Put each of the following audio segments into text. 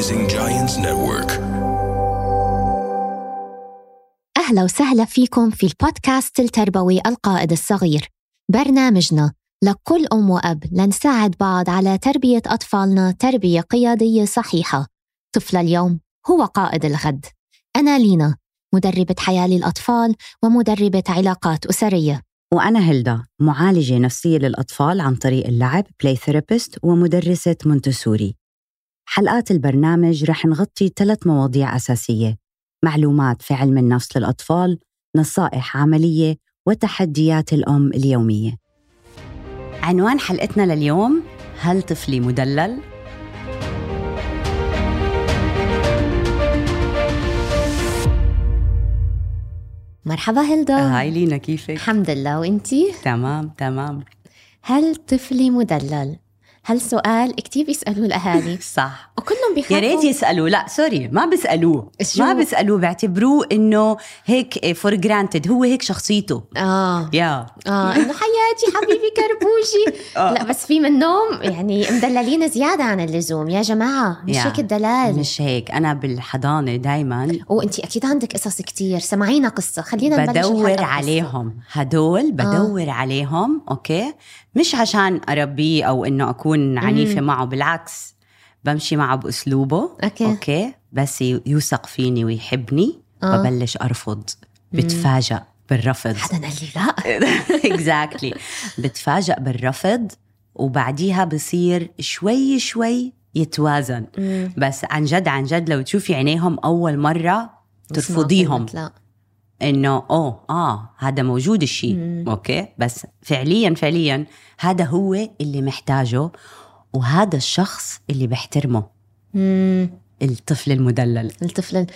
Rising Giants Network. أهلا وسهلا فيكم في البودكاست التربوي القائد الصغير. برنامجنا لكل أم وأب لنساعد بعض على تربية أطفالنا تربية قيادية صحيحة. طفل اليوم هو قائد الغد. أنا لينا مدربة حياة للأطفال ومدربة علاقات أسرية. وأنا هيلدا معالجة نفسية للأطفال عن طريق اللعب play therapist ومدرسة مونتسوري. حلقات البرنامج رح نغطي ثلاث مواضيع أساسية. معلومات في علم النفس للأطفال نصائح عملية وتحديات الأم اليومية. عنوان حلقتنا لليوم هل طفلي مدلل؟ مرحبا هيلدا هاي لينا كيفك؟ الحمد لله وإنتي؟ تمام تمام. هل طفلي مدلل؟ هالسؤال كتير بيسألوه الأهالي؟ صح. وكلهم بيخافوا يا ريت يسألوا لا sorry ما بيسألوه. شو؟ ما بيسألوه بيعتبروه إنه هيك for granted هو هيك شخصيته. آه. yeah آه إنه حياتي حبيبي كربوشي. آه. لا بس في منهم يعني مدللين زيادة عن اللزوم. يا جماعة مش yeah. هيك الدلال. مش هيك. أنا بالحضانة دايما وانت أكيد عندك قصص كتير. سمعينا قصة. خلينا نبلش بدور. عليهم. هدول بدور عليهم. okay. مش عشان أربيه أو إنه أكون عنيفة معه بالعكس بمشي معه بأسلوبه. okay. okay. بس يوثق فيني ويحبني آه. ببلش أرفض. بتفاجأ بالرفض. حدا قال لي لا. exactly بتفاجأ بالرفض وبعديها بصير شوي شوي يتوازن. مم. بس عن جد عن جد لو تشوفي عينيهم أول مرة ترفضيهم. لا. إنه أوه آه هذا موجود الشيء. مم. أوكي؟ بس فعليا فعليا هذا هو اللي محتاجه وهذا الشخص اللي بيحترمه مم. الطفل المدلل. الطفل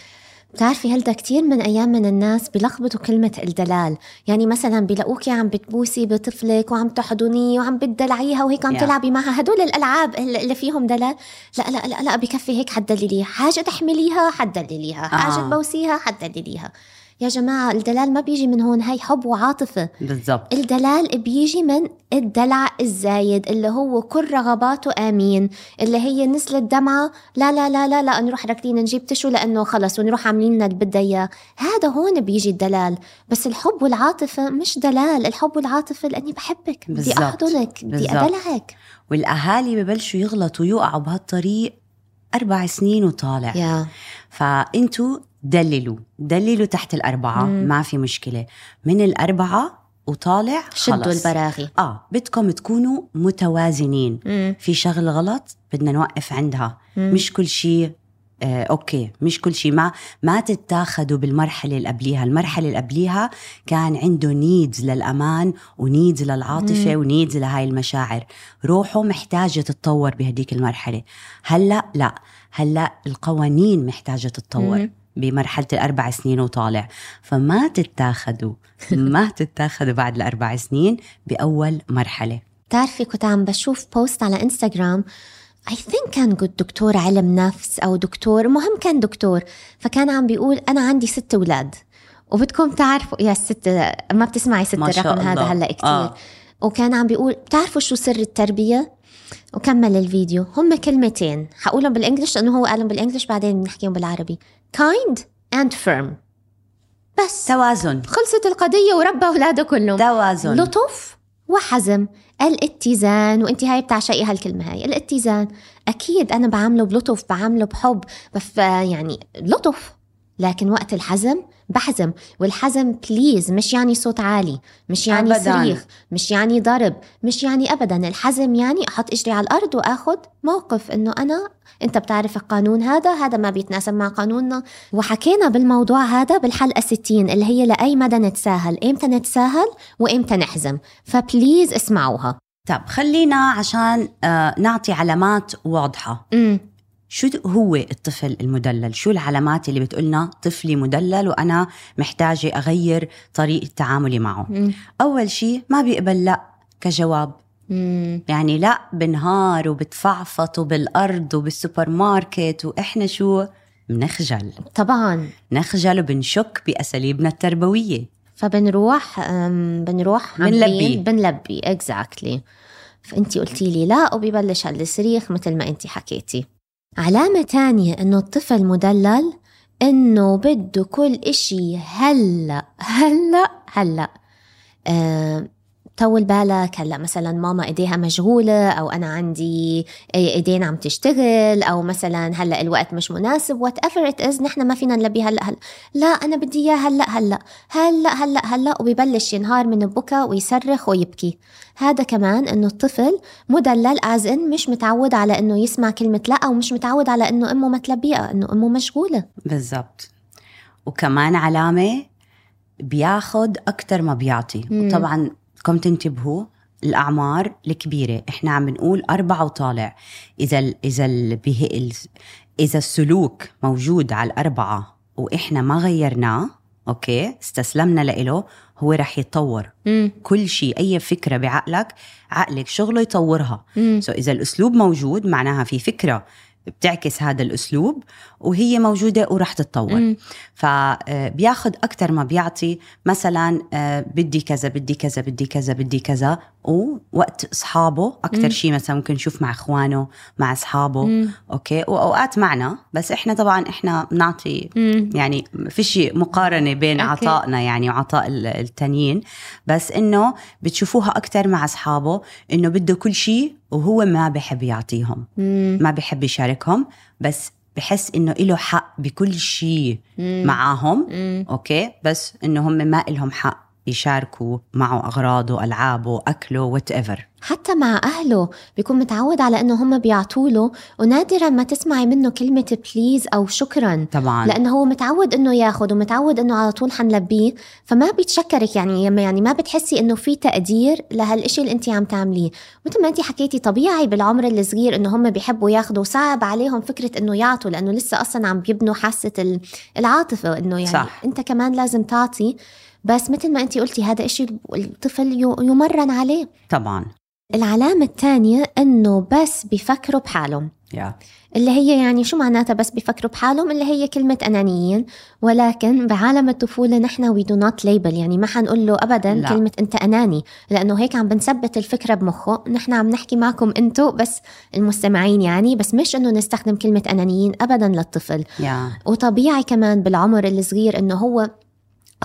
بتعرفي هلدا كتير من أيام من الناس بيلخبطوا كلمة الدلال. يعني مثلا بيلاقوكي عم بتبوسي بطفلك وعم تحضنيه وعم بتدلعيها وهيك عم. تلعبي معها. هدول الألعاب اللي فيهم دلال. لا لا لا لا بكفي هيك حتدلليها. حاجة تحمليها حتدلليها. حاجة آه. تبوسيها حتدلليها. يا جماعة الدلال ما بيجي من هون هاي حب وعاطفة. بالضبط. الدلال بيجي من الدلع الزايد اللي هو كل رغباته آمين اللي هي نزلت دمعة لا لا لا لا لا نروح راكدين نجيب تشو لأنه خلص ونروح عاملين لنا اللي بدها إياه. هذا هون بيجي الدلال. بس الحب والعاطفة مش دلال الحب والعاطفة لأني بحبك بدي. أحضنك بدي. أدلعك والأهالي ببلشوا يغلطوا يوقعوا بهالطريق أربع سنين وطالع. yeah. فانتوا دللوا دللوا تحت الأربعة مم. ما في مشكلة من الأربعة وطالع شدوا خلص. البراغي آه بدكم تكونوا متوازنين مم. في شغل غلط بدنا نوقف عندها مم. مش كل شيء آه okay مش كل شيء ما ما تتاخدوا بالمرحلة اللي قبليها المرحلة اللي قبليها كان عنده needs للأمان و needs للعاطفة و needs لهاي المشاعر روحه محتاجة تتطور بهديك المرحلة هلأ لا هلأ القوانين محتاجة تتطور مم. بمرحلة الأربع سنين وطالع. فما تتاخدوا ما تتاخدوا بعد الأربع سنين بأول مرحلة. بتعرفي كنت عم بشوف post على انستغرام I think كان قد دكتور علم نفس أو دكتور مهم كان دكتور. فكان عم بيقول أنا عندي ست أولاد. وبدكم تعرفوا يا ست ما بتسمعي ست الرقم هذا. هلا كتير. آه. آه. وكان عم بيقول بتعرفوا شو سر التربية؟ وكمل الفيديو. هم كلمتين. حقولهم بالإنجلش لأنه هو قالهم بالإنجلش بعدين بنحكيهم بالعربي. Kind and firm. بس توازن. خلصت القضية وربى أولاده كلهم. توازن. لطف وحزم. الاتزان. وأنت هاي بتعشقي هالكلمه هاي. الاتزان. أكيد أنا بعامله بلطف بعامله بحب بف يعني لطف. لكن وقت الحزم بحزم والحزم please مش يعني صوت عالي مش يعني أبداً. صريخ مش يعني ضرب مش يعني ابدا. الحزم يعني أحط إجري على الأرض وأخذ موقف إنه أنا أنت بتعرف القانون هذا هذا ما بيتناسب مع قانوننا. وحكينا بالموضوع هذا بالحلقة 60 اللي هي لأي مدى نتساهل إمتى نتساهل وإمتى نحزم. ف please اسمعوها. طب خلينا عشان آه نعطي علامات واضحة. امم شو هو الطفل المدلل؟ شو العلامات اللي بتقولنا طفلي مدلل وأنا محتاجة أغير طريقة تعاملي معه؟ أول شيء ما بيقبل لا كجواب. امم يعني لا بنهار وبتفعفط بالأرض وبالسوبر ماركت وإحنا شو؟ بنخجل طبعا. نخجل وبنشك بأساليبنا التربوية. فبنروح بنروح بنلبي. بنلبي exactly فانت قلتي لي لا وبيبلش هالصريخ مثل ما انت حكيتي. علامة تانية إنه الطفل مدلل إنه بده كل إشي هلأ هلأ هلأ. آه طول بالك؟ هلا مثلا ماما إيديها مشغولة أو أنا عندي إيدين عم تشتغل أو مثلا هلا الوقت مش مناسب whatever it is نحن ما فينا نلبي هلا هلا. لا أنا بدي اياه هلا هلا. هلا هلا هلا. وبيبلش ينهار من البكا ويصرخ ويبكي. هذا كمان إنه الطفل مدلل از ان مش متعود على إنه يسمع كلمة لا أو مش متعود على إنه أمه ما تلبيها إنه أمه مشغولة. بالضبط. وكمان علامة بياخد أكثر ما بيعطي. وطبعا بدكم تنتبهوا؟ الأعمار الكبيرة. إحنا عم بنقول أربعة وطالع. إذا ال إذا ال ال إذا السلوك موجود على الأربعة وإحنا ما غيرناه okay؟ استسلمنا له هو رح يتطور. مم. كل شيء أي فكرة بعقلك عقلك شغله يطورها. so إذا الأسلوب موجود معناها في فكرة بتعكس هذا الأسلوب وهي موجودة وراح تتطور مم. فبياخد أكثر ما بيعطي مثلا آه، بدي كذا بدي كذا بدي كذا بدي كذا ووقت أصحابه. أكثر شيء مثلا ممكن نشوف مع إخوانه مع أصحابه مم. okay وأوقات معنا بس إحنا طبعا إحنا بنعطي. يعني في شيء مقارنة بين okay. عطائنا يعني وعطاء ال- التانيين بس إنه بتشوفوها أكثر مع أصحابه إنه بده كل شيء وهو ما بحب يعطيهم مم. ما بحب يشاركهم بس بحس إنه له حق بكل شيء. معاهم. okay بس إنه هم ما لهم حق يشاركوا معه أغراضه ألعابه أكله whatever حتى مع أهله بيكون متعود على إنه هم بيعطوا له ونادرا ما تسمعي منه كلمة بليز أو شكرا. طبعا. لأنه هو متعود إنه ياخد ومتعود إنه على طول حنلبيه فما بيتشكرك يعني يعني ما بتحسي إنه في تقدير لهالإشي اللي أنت عم تعمليه. مثل ما أنت حكيتي طبيعي بالعمر الصغير إنه هم بيحبوا ياخدوا صعب عليهم فكرة إنه يعطوا لأنه لسه أصلا عم بيبنوا حاسة ال- العاطفة إنه يعني صح. أنت كمان لازم تعطي. بس مثل ما أنت قلتي هذا إشي الطفل يمرن عليه. طبعا. العلامة الثانية إنه بس بيفكروا بحالهم. يا. اللي هي يعني شو معناتها بس بيفكروا بحالهم؟ اللي هي كلمة أنانيين. ولكن بعالم الطفولة نحن we do not label يعني ما حنقول له أبدا لا. كلمة أنت أناني لأنه هيك عم بنثبت الفكرة بمخه. نحن عم نحكي معكم أنتو بس المستمعين يعني بس مش إنه نستخدم كلمة أنانيين أبدا للطفل. يا. وطبيعي كمان بالعمر الصغير إنه هو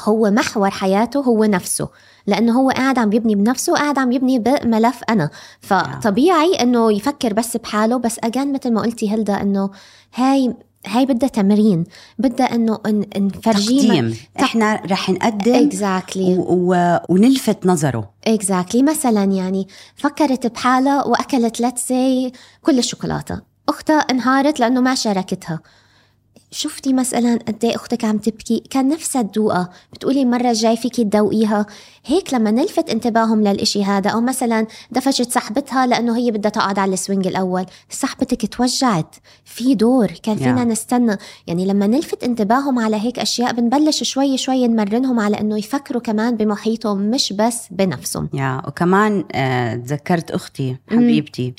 هو محور حياته هو نفسه. لأنه هو قاعد عم يبني بنفسه قاعد عم يبني بملف أنا. فطبيعي إنه يفكر بس بحاله بس again مثل ما قلتي هيلدا إنه هاي هاي بدها تمرين. بدها إنه نفرجيه تقديم. إحنا رح نقدم exactly و... و... ونلفت نظره. exactly مثلا يعني فكرت بحالها وأكلت let's say كل الشوكولاتة. أختها انهارت لأنه ما شاركتها. شفتي مثلا قد إيه أختك عم تبكي؟ كان نفسها تدوقها بتقولي المره الجاي فيكي تدوقيها. هيك لما نلفت انتباههم للإشي هذا أو مثلا دفشت صاحبتها لأنه هي بدها تقعد على ال swing الأول. صاحبتك توجعت. في دور كان فينا Yeah. نستنى. يعني لما نلفت انتباههم على هيك أشياء بنبلش شوي شوي نمرنهم على إنه يفكروا كمان بمحيطهم مش بس بنفسهم. yeah وكمان آه، تذكرت أختي حبيبتي.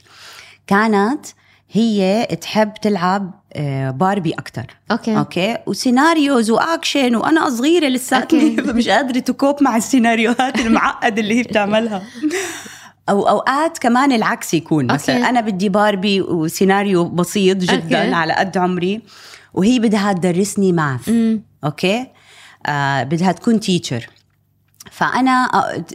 كانت هي تحب تلعب آه، باربي أكثر okay. okay؟ و scenarios و action وأنا صغيرة لساتني. مش قادرة ت cope مع السيناريوهات المعقدة اللي هي بتعملها. أو أوقات كمان العكس يكون. مثلا okay. أنا بدي باربي وسيناريو بسيط جدا okay. على قد عمري وهي بدها تدرسني math okay؟ آه بدها تكون teacher فأنا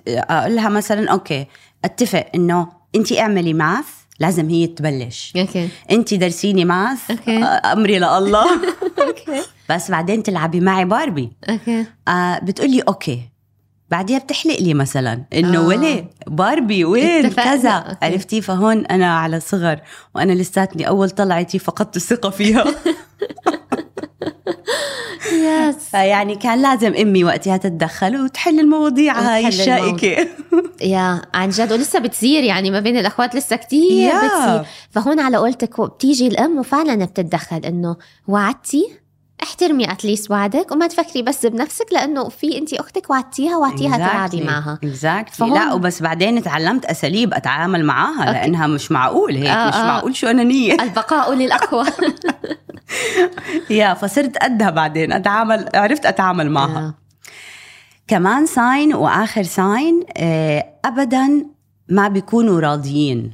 أقول لها مثلا okay أتفق إنه انت اعملي math لازم هي تبلش. okay. انت درسيني math. okay. آه، أمري لله. okay. بس بعدين تلعبي معي باربي. okay. آه بتقولي okay. بعديها بتحلق لي مثلا إنه آه. ولي باربي وين. كذا. okay. عرفتي؟ فهون أنا على صغر وأنا لساتني أول طلعتي فقدت الثقة فيها. yes فيعني كان لازم أمي وقتها تتدخل وتحل المواضيع هاي الشائكة. yeah عن جد ولسه بتصير يعني ما بين الأخوات لسه كتير yeah. بتصير. فهون على قولتك بتيجي الأم وفعلا بتتدخل إنه وعدتي؟ احترمي at least وعدك وما تفكري بس بنفسك لأنه في انت أختك وعدتيها وعدتيها تلعبي معها. exactly فهون- لا وبس بعدين تعلمت أساليب أتعامل معاها okay. لأنها مش معقول هيك آه، مش آه. معقول شو انانيه البقاء للأقوى. yeah فصرت قدها بعدين. أتعامل عرفت أتعامل معها. آه. كمان sign وآخر sign آه، ابدا ما بيكونوا راضيين.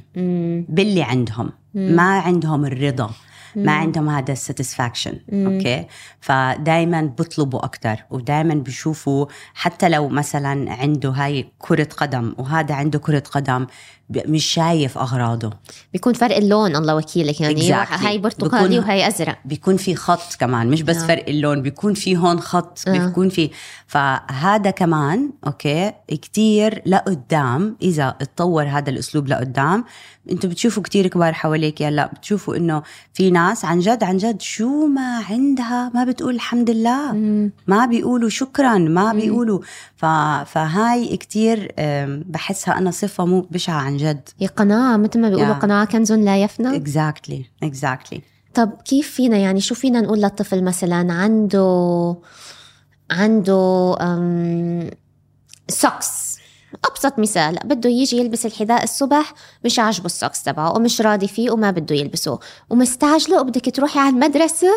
باللي عندهم. ما عندهم الرضا. ما عندهم هذا ال satisfaction okay؟ فدائما بيطلبوا أكثر ودائما بيشوفوا حتى لو مثلا عنده هاي كرة قدم وهذا عنده كرة قدم مش شايف أغراضه بيكون فرق اللون الله وكيلك يعني Exactly. هاي برتقالي وهي أزرق بيكون في خط كمان مش بس آه. فرق اللون بيكون في هون خط آه. بيكون في فهذا كمان أوكي كتير لقدام إذا اتطور هذا الأسلوب لقدام أنتوا بتشوفوا كتير كبار حواليك هلا بتشوفوا إنه في ناس عن جد عن جد شو ما عندها ما بتقول الحمد لله مم. ما بيقولوا شكرا ما بيقولوا ف... فهاي كتير أم، بحسها أنا صفة مو بشعه عن جد. هي قناعة مثل ما بيقولوا Yeah. قناعة كنز لا يفنى؟ exactly exactly طب كيف فينا يعني شو فينا نقول للطفل مثلا عنده عنده أم socks أبسط مثال بده يجي يلبس الحذاء الصبح مش عاجبه ال socks تبعه ومش راضي فيه وما بده يلبسه. ومستعجله وبدك تروحي على المدرسة؟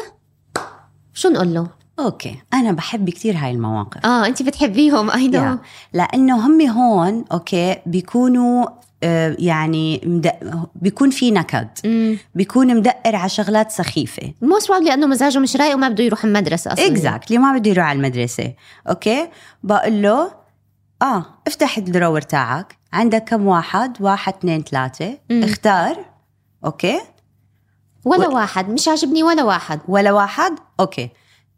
شو نقول له؟ okay أنا بحب كتير هاي المواقف. آه انت بتحبيهم I know yeah. لأنه هم هون okay بيكونوا يعني مدق... بيكون في نكد. بيكون مدقر على شغلات سخيفة. most probably لأنه مزاجه مش رايق وما بده يروح المدرسة أصلا. exactly ما بده يروح على المدرسة. okay بقول له آه افتح ال drawer تاعك. عندك كم واحد؟ واحد اثنين ثلاثة. مم. اختار. okay ولا و- واحد مش عاجبني ولا واحد. ولا واحد؟ okay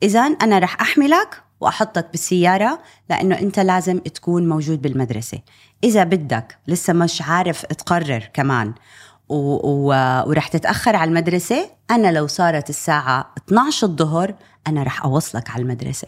اذا أنا رح أحملك وأحطك بالسيارة لأنه أنت لازم تكون موجود بالمدرسة. إذا بدك لسه مش عارف تقرر كمان. و... و... ورح تتأخر على المدرسة أنا لو صارت الساعة 12 الظهر أنا رح أوصلك على المدرسة.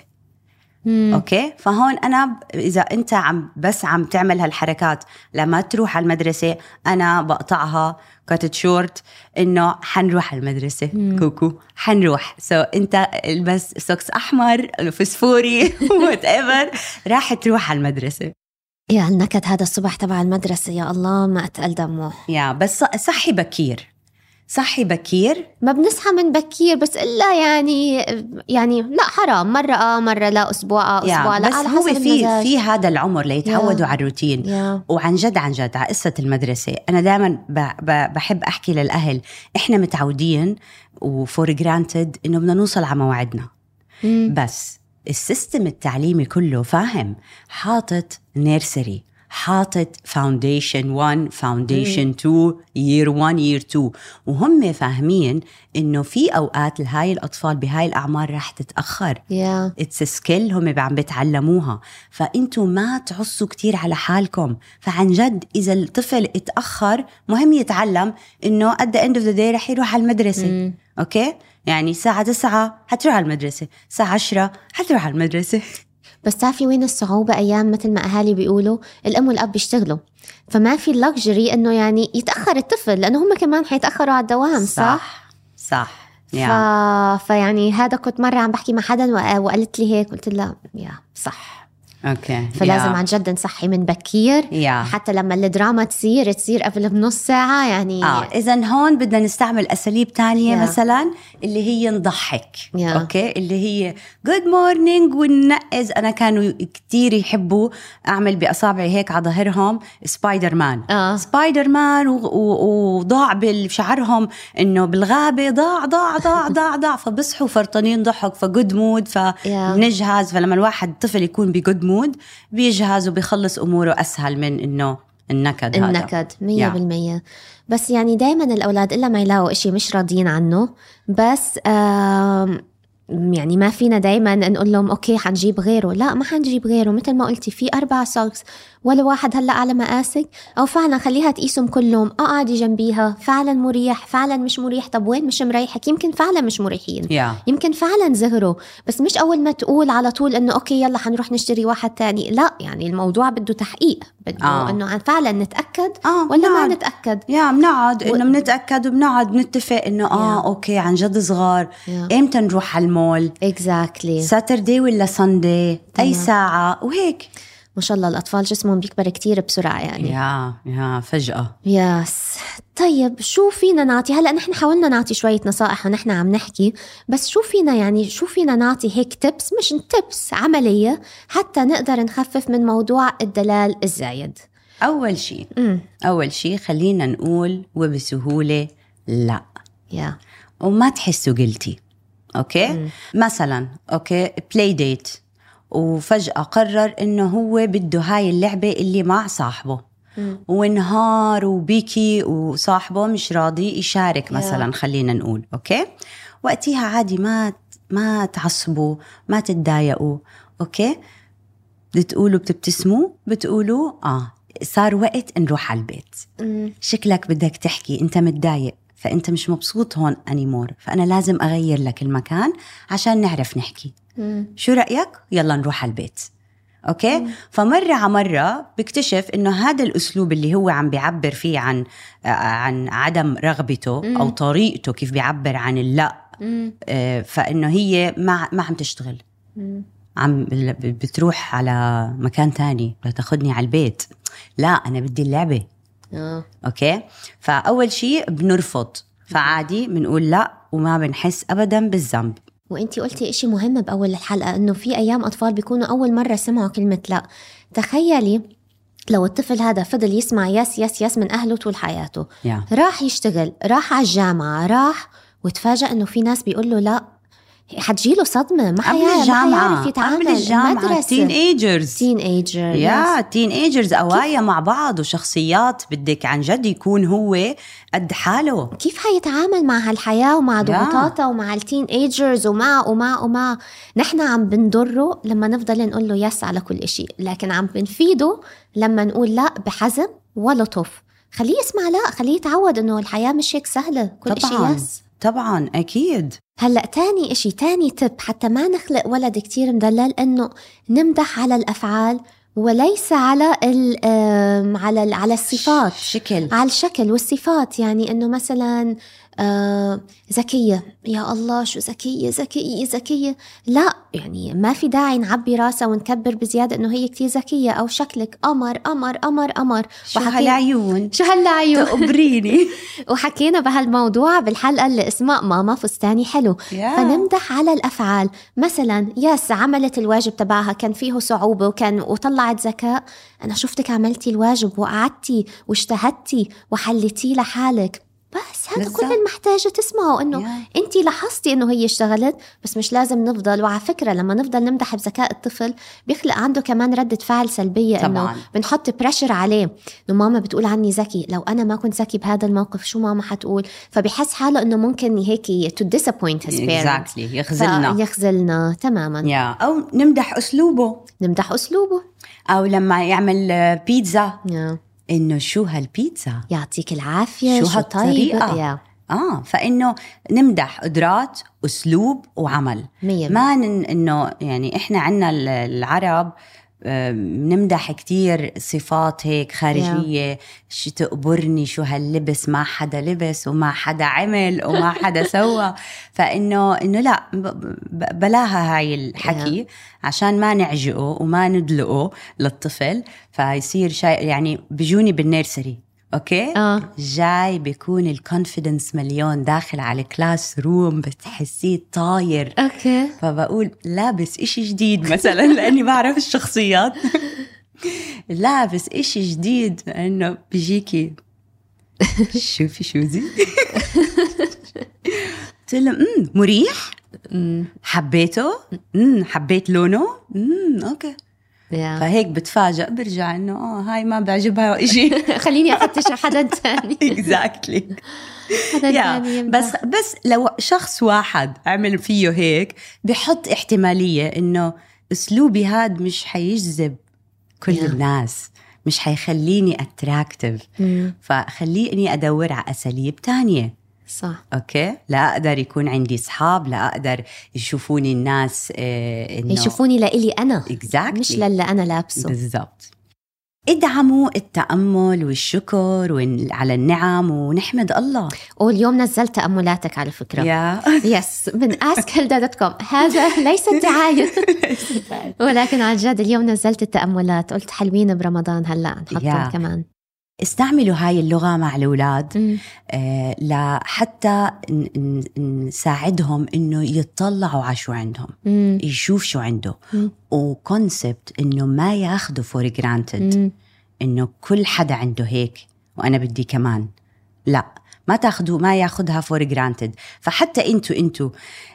مم. okay؟ فهون أنا إذا أنت عم بس عم تعمل هالحركات لما تروح على المدرسة أنا بقطعها cut it short إنه حنروح على المدرسة. كوكو. حنروح. so so أنت البس socks أحمر فسفوري whatever راح تروح على المدرسة. يا النكد هذا الصبح تبع المدرسة. يا الله ما أتقل دمه. يا بس صحي بكير. صحي بكير. ما بنصحى من بكير بس إلا يعني يعني لا حرام. مرة آه مرة لا. أسبوع آه أسبوع لا. بس على هو في. في هذا العمر ليتعودوا. على الروتين. وعن جد عن جد على قصة المدرسة أنا دائما بحب أحكي للأهل إحنا متعودين و for granted إنه بدنا نوصل على موعدنا. بس ال system التعليمي كله فاهم. حاطط nursery حاطط foundation 1 foundation 2 year 1 year 2 وهم فاهمين إنه في أوقات لهاي الأطفال بهاي الأعمار رح تتأخر. it's skill هم عم بيتعلموها فإنتوا ما تعصوا كتير على حالكم. فعن جد إذا الطفل اتأخر مهم يتعلم إنه at the end of the day رح يروح على المدرسة. مم. okay يعني الساعة 9 حتروح على المدرسة الساعة 10 حتروح على المدرسة. بس تعرفي وين الصعوبة أيام مثل ما أهالي بيقولوا الأم والأب بيشتغلوا. فما في ال luxury إنه يعني يتأخر الطفل لأنه هم كمان حيتأخروا على الدوام صح؟ صح ف... يا. فيعني هذا كنت مرة عم بحكي مع حدا وق- وقالت لي هيك قلت لها yeah صح. okay. فلازم yeah. عن جد نصحي من بكير. yeah حتى لما الدراما تصير تصير قبل بنص ساعة يعني آه إذا هون بدنا نستعمل أساليب تانية yeah. مثلا اللي هي نضحك. yeah. okay؟ اللي هي good morning وننقز أنا كانوا كتير يحبوا أعمل بأصابعي هيك على ظهرهم سبايدر مان آه سبايدر مان وضاع بشعرهم إنه بالغابة ضاع ضاع ضاع ضاع ضاع. فبصحوا فرطانين ضحك ف good mood فبنجهز. فلما الواحد طفل يكون ب good mood بيجهز وبيخلص أموره أسهل من إنه النكد هذا. النكد مية بالمية. بس يعني دايما الأولاد إلا ما يلاقوا إشي مش راضيين عنه. بس آم يعني ما فينا دايما نقول لهم okay حنجيب غيره. لا ما حنجيب غيره. مثل ما قلتي في أربع socks ولا واحد هلأ على مقاسك أو فعلا خليها تقيسهم كلهم. اقعدي جنبيها. فعلا مريح. فعلا مش مريح. طب وين مش مريحك؟ يمكن فعلا مش مريحين. yeah يمكن فعلا زهروا. بس مش أول ما تقول على طول إنه okay يلا حنروح نشتري واحد تاني. لا يعني الموضوع بده تحقيق. بده آه. آه. انه فعلا نتأكد آه ولا ما. نتأكد؟ yeah بنقعد. و- إنه بنتأكد وبنقعد نتفق إنه آه yeah. okay عن جد صغار. Yeah. إمتى نروح على المول. exactly Saturday ولا Sunday أي. ساعة؟ وهيك. ما شاء الله الأطفال جسمهم بيكبر كتير بسرعة يعني. يا يا فجأة. يس طيب شو فينا نعطي؟ هلأ نحن حاولنا نعطي شوية نصائح ونحن عم نحكي بس شو فينا يعني شو فينا نعطي هيك تبس مش تبس عملية حتى نقدر نخفف من موضوع الدلال الزايد. أول شيء أول شيء خلينا نقول وبسهولة لا. يا وما تحسوا قلتي okay مم. مثلا okay play date وفجأة قرر إنه هو بده هاي اللعبة اللي مع صاحبه مم. وانهار وبكي وصاحبه مش راضي يشارك. مثلا خلينا نقول okay وقتها عادي ما ما تعصبوا ما تتضايقوا okay بتقولوا بتبتسموا بتقولوا آه صار وقت نروح على البيت مم. شكلك بدك تحكي أنت متضايق فأنت مش مبسوط هون anymore فأنا لازم أغير لك المكان عشان نعرف نحكي. مم. شو رأيك؟ يلا نروح على البيت. okay؟ فمرة على مرة بيكتشف إنه هذا الأسلوب اللي هو عم بيعبر فيه عن آه، عن عدم رغبته مم. أو طريقته كيف بيعبر عن اللا. مم. آه، فإنه هي ما ما عم تشتغل. مم. عم بتروح على مكان تاني لتاخذني على البيت. لا أنا بدي اللعبة. آه. okay؟ فأول شيء بنرفض. فعادي بنقول لا وما بنحس ابدا بالذنب. وانتي قلتي إشي مهم بأول الحلقة إنه في أيام أطفال بيكونوا أول مرة سمعوا كلمة لا. تخيلي لو الطفل هذا فضل يسمع yes yes yes من أهله طول حياته. yeah. راح يشتغل راح على الجامعة راح وتفاجأ إنه في ناس بيقول له لا. حتجيله صدمة. ما قبل حيعرف ما الجامعة. حيعرف يتعامل قبل الجامعة. teenagers teenager yeah teenagers قوايا مع بعض وشخصيات بدك عن جد يكون هو قد حاله. كيف حيتعامل مع هالحياة ومع ضغوطاتها ومع ال teenagers ومع ومع ومع؟ نحن عم بنضره لما نفضل نقول له yes على كل إشي لكن عم بنفيده لما نقول لا بحزم ولطف خليه يسمع لا خليه يتعود إنه الحياة مش هيك سهلة. كل. إشي yes. طبعا أكيد. هلأ تاني إشي تاني تب حتى ما نخلق ولد كتير مدلل إنه نمدح على الأفعال. وليس على ال على ال- على الصفات. شكل. على الشكل والصفات. يعني إنه مثلا آه ذكية يا الله شو ذكية ذكية ذكية لا يعني ما في داعي نعبي راسها ونكبر بزيادة إنه هي كتير ذكية أو شكلك قمر قمر قمر قمر. شو هالعيون؟ شو هالعيون؟ تقبريني. وحكينا بهالموضوع بالحلقة اللي اسمها ماما فستاني حلو. يا. فنمدح على الأفعال. مثلا ياس عملت الواجب تبعها. كان فيه صعوبة وكان وطلعت ذكاء. أنا شفتك عملتي الواجب وقعدتي واجتهدتي وحلتيه لحالك. بس هذا. كل المحتاجة تسمعه إنه yeah. انت لاحظتي إنه هي اشتغلت بس مش لازم نفضل. وعلى فكرة لما نفضل نمدح بذكاء الطفل بيخلق عنده كمان ردة فعل سلبية إنه. بنحط pressure عليه. إنه ماما بتقول عني ذكي لو أنا ما كنت ذكي بهذا الموقف شو ماما حتقول؟ فبحس حاله إنه ممكن هيك disappoint his parents. exactly يخزلنا يخزلنا تماما. yeah. أو نمدح أسلوبه. نمدح أسلوبه. أو لما يعمل آه، بيتزا يا. إنه شو هالبيتزا؟ يعطيك العافية شو شو, طيب؟ هالطريقة؟ يا. آه فإنه نمدح قدرات أسلوب وعمل. مية ما إنه يعني إحنا عنا ال- العرب بنمدح كتير صفات هيك خارجية. شو تقبرني؟ شو هاللبس؟ ما حدا لبس وما حدا عمل وما حدا سوى. فإنه إنه لا بلاها هاي الحكي عشان ما نعجقه وما ندلقه للطفل. فيصير شيء يعني بيجوني بال nursery. okay؟ آه. جاي بيكون ال confidence مليون داخل على ال classroom بتحسيه طاير. okay. فبقول لابس إشي جديد مثلا لأني بعرف الشخصيات. لابس إشي جديد انه بيجيكي. شوفي shoes ي. قلت له مريح؟ حبيته؟ حبيت لونه؟ okay. Yeah. فهيك بتفاجئ برجع إنه آه هاي ما بيعجبها إشي. خليني أفتش حدا تاني. exactly حدا. بس بس لو شخص واحد عمل فيه هيك بحط احتمالية إنه أسلوبي هاد مش حيجذب كل yeah. الناس مش حيخليني attractive أمم، فخليني أدور على أساليب تانية. صح. okay. لا أقدر يكون عندي أصحاب لا أقدر يشوفوني الناس آه إنه يشوفوني لإلي أنا. Exactly. مش للي أنا لابسه. بالضبط. ادعموا التأمل والشكر وال- على النعم ونحمد الله. واليوم نزلت تأملاتك على فكرة. yes من askhelda.com هذا ليس دعاية ولكن عن جد اليوم نزلت التأملات. قلت حلوين برمضان هلا. نحطهم yeah. كمان. استعملوا هاي اللغة مع الأولاد آه، لحتى نساعدهم إنه يطلعوا على شو عندهم أمم، يشوف شو عنده. مم. و concept إنه ما ياخذوا for granted إنه كل حدا عنده هيك وأنا بدي كمان. لا ما تاخذوا ما ياخذها for granted فحتى أنتوا أنتوا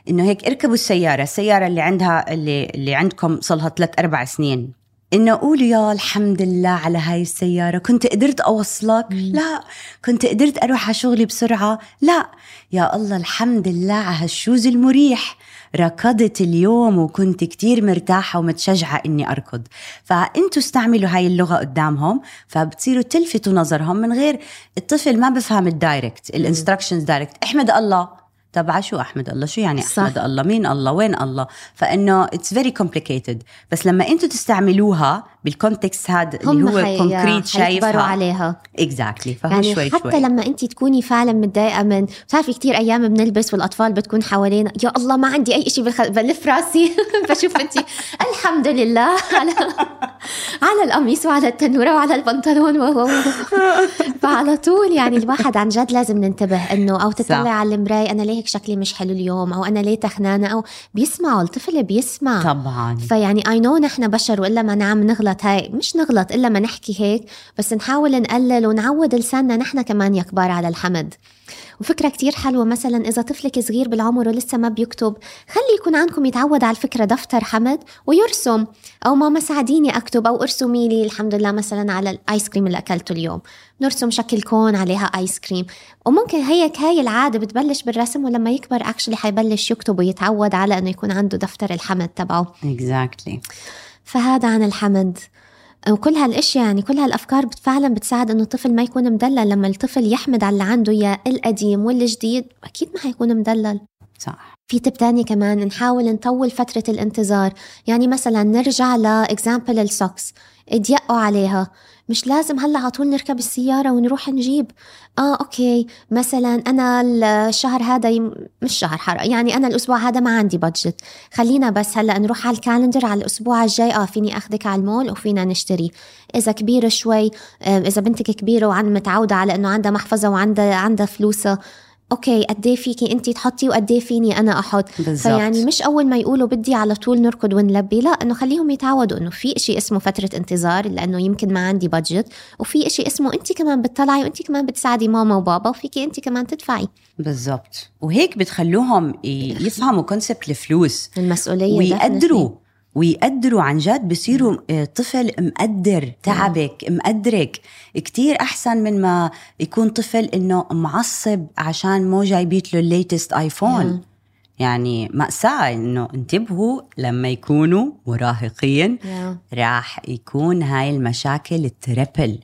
إنه هيك اركبوا السيارة السيارة اللي عندها اللي اللي عندكم صار لها ثلاث أربع سنين. إنه قولوا يا الحمد لله على هاي السيارة كنت قدرت أوصلك؟ مم. لا. كنت قدرت أروح على شغلي بسرعة؟ لا. يا الله الحمد لله على هال shoes المريح. ركضت اليوم وكنت كتير مرتاحة ومتشجعة إني أركض. فأنتوا استعملوا هاي اللغة قدامهم فبتصيروا تلفتوا نظرهم من غير الطفل ما بفهم ال direct ال instructions direct أحمد الله. تبع شو أحمد الله. شو يعني صح. أحمد الله؟ مين الله؟ وين الله؟ فإنه it's very complicated بس لما أنتوا تستعملوها بال context هذا اللي هو concrete شايفها. عليها. exactly فهو يعني شوي حتى شوي. لما انت تكوني فعلا متضايقة من بتعرفي كثير أيام بنلبس والأطفال بتكون حوالينا يا الله ما عندي أي شيء بالخ... بلف راسي. بشوف انت الحمد لله. على على القميص وعلى التنورة وعلى البنطلون و... و... و- فعلى طول يعني الواحد عن جد لازم ننتبه إنه أو تطلع. على المراية أنا ليه هيك شكلي مش حلو اليوم؟ أو أنا ليه تخنانة؟ أو بيسمعوا الطفل بيسمع. طبعا. فيعني I know نحن بشر وإلا ما نعم نغلط. هاي مش نغلط إلا ما نحكي هيك بس نحاول نقلل ونعود لساننا نحن كمان يا كبار على الحمد. وفكرة كتير حلوة مثلا إذا طفلك صغير بالعمر ولسه ما بيكتب خلي يكون عندكم يتعود على الفكرة دفتر حمد ويرسم. أو ماما ساعديني أكتب أو ارسمي لي الحمد لله مثلا على الآيس كريم اللي أكلته اليوم. نرسم شكل cone عليها آيس كريم. وممكن هيك هاي العادة بتبلش بالرسم ولما يكبر actually حيبلش يكتب ويتعود على إنه يكون عنده دفتر الحمد تبعه. exactly فهذا عن الحمد. وكل هالأشياء يعني كل هالأفكار فعلا بتساعد إنه الطفل ما يكون مدلل. لما الطفل يحمد على اللي عنده يا القديم والجديد أكيد ما حيكون مدلل. صح. في tip تاني كمان نحاول نطول فترة الانتظار. يعني مثلا نرجع ل example ال socks. ضيقوا عليها. مش لازم هلأ على طول نركب السيارة ونروح نجيب. آه okay. مثلا أنا الشهر هذا يم... مش شهر حر يعني أنا الأسبوع هذا ما عندي budget خلينا بس هلأ نروح على ال calendar على الأسبوع الجاي. آه فيني اخذك على المول وفينا نشتري. إذا كبيرة شوي آه، إذا بنتك كبيرة وعن متعودة على إنه عندها محفظة وعندها عندها فلوسها okay قد إيه فيكي انت تحطي وقد إيه فيني أنا أحط؟ بالضبط فيعني مش أول ما يقولوا بدي على طول نركض ونلبي لا إنه خليهم يتعودوا إنه في إشي اسمه فترة انتظار لأنه يمكن ما عندي budget وفي إشي اسمه انت كمان بتطلعي وانت كمان بتساعدي ماما وبابا وفيكي انت كمان تدفعي. بالضبط وهيك بتخلوهم يفهموا concept الفلوس. المسؤولية ويقدروا ويقدروا عن جد بصيروا آه، طفل مقدر تعبك مقدرك. كتير أحسن من ما يكون طفل إنه معصب عشان مو جايبة له ال latest آيفون يعني مأساة إنه انتبهوا لما يكونوا مراهقين. راح يكون هاي المشاكل ال trouble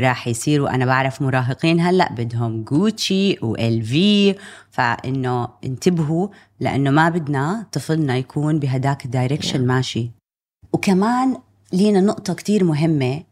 راح يصيروا. أنا بعرف مراهقين هلأ بدهم جوتشي وال في فإنه انتبهوا لأنه ما بدنا طفلنا يكون بهداك ال direction. ماشي. وكمان لينا نقطة كتير مهمة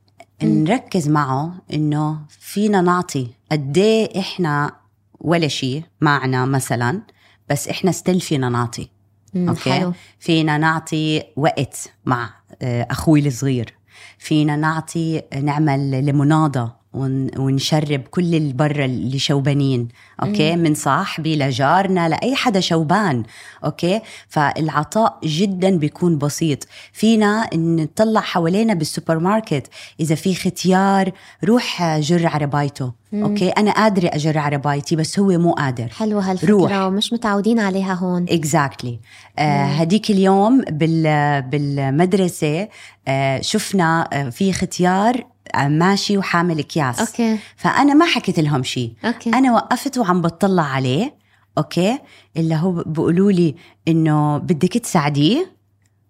نركز معه إنه فينا نعطي قد إيه إحنا ولا شيء معنا مثلا بس إحنا still فينا نعطي. مم، okay. حلو. فينا نعطي وقت مع آه، أخوي الصغير. فينا نعطي نعمل ون- ونشرّب كل اللي برا اللي شوبانين okay؟ من صاحبي لجارنا لأي حدا شوبان okay؟ فالعطاء جدا بيكون بسيط. فينا نطلع حوالينا بالسوبر ماركت إذا في ختيار روح جر عربايته okay؟ أنا قادرة أجر عربايتي بس هو مو قادر. حلوة هالفكرة روح. ومش متعودين عليها هون. exactly هديك اليوم بال بالمدرسة آه شفنا آه، في ختيار آه، ماشي وحامل أكياس. okay. فأنا ما حكيت لهم شيء okay. أنا وقفت وعم بطلع عليه okay؟ اللي هو بيقولوا لي إنه بدك تساعديه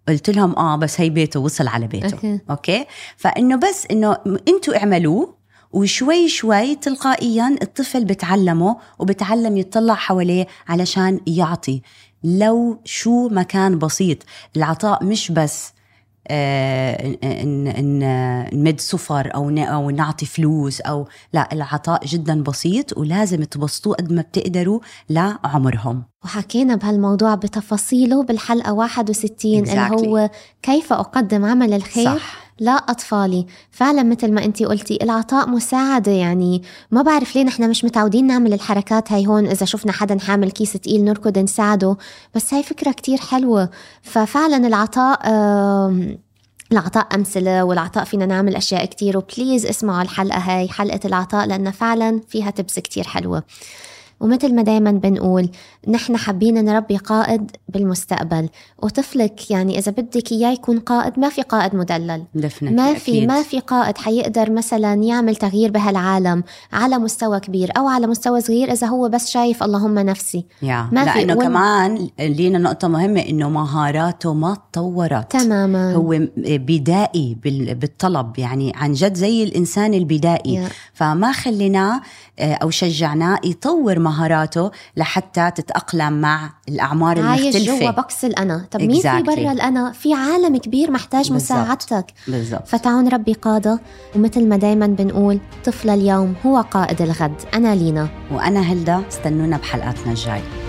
قلت لهم آه بس هي بيته وصل على بيته. okay. okay؟ فإنه بس إنه إنتوا اعملوه وشوي شوي تلقائيا الطفل بتعلمه وبتعلم يطلع حواليه علشان يعطي. لو شو مكان بسيط العطاء مش بس نمد صفر أو أو نعطي فلوس أو لا العطاء جدا بسيط ولازم تبسطوه قد ما بتقدروا لعمرهم. وحكينا بهالموضوع بتفاصيله بالحلقة 61 اللي Exactly. هو كيف أقدم عمل الخير. صح. لا أطفالي. فعلا مثل ما أنت قلتي العطاء مساعدة يعني. ما بعرف ليه نحن مش متعودين نعمل الحركات هاي هون. إذا شفنا حدا حامل كيس تقيل نركض نساعده. بس هاي فكرة كتير حلوة. ففعلا العطاء العطاء أمثلة والعطاء فينا نعمل أشياء كتير. و please اسمعوا الحلقة هاي حلقة العطاء لأنها فعلا فيها tips كتير حلوة. ومثل ما دايما بنقول نحن حابين نربي قائد بالمستقبل وطفلك يعني إذا بدك إياه يكون قائد ما في قائد مدلل ما في أكيد. ما في قائد حيقدر مثلا يعمل تغيير بهالعالم على مستوى كبير أو على مستوى صغير إذا هو بس شايف اللهم نفسي يا. ما لأنه في ون... كمان لينا نقطة مهمة إنه مهاراته ما تطورت تماما هو بدائي بالطلب يعني عن جد زي الإنسان البدائي يا. فما خليناه آه، أو شجعناه يطور مهاراته لحتى تتأقلم مع الأعمار المختلفه عايش جوا بوكس الأنا. طب مين في برا الأنا؟ في عالم كبير محتاج بالزبط. مساعدتك. بالضبط. فتعالوا نربي قادة. ومثل ما دائما بنقول طفل اليوم هو قائد الغد. أنا لينا. وأنا هلدا استنونا بحلقاتنا الجاية.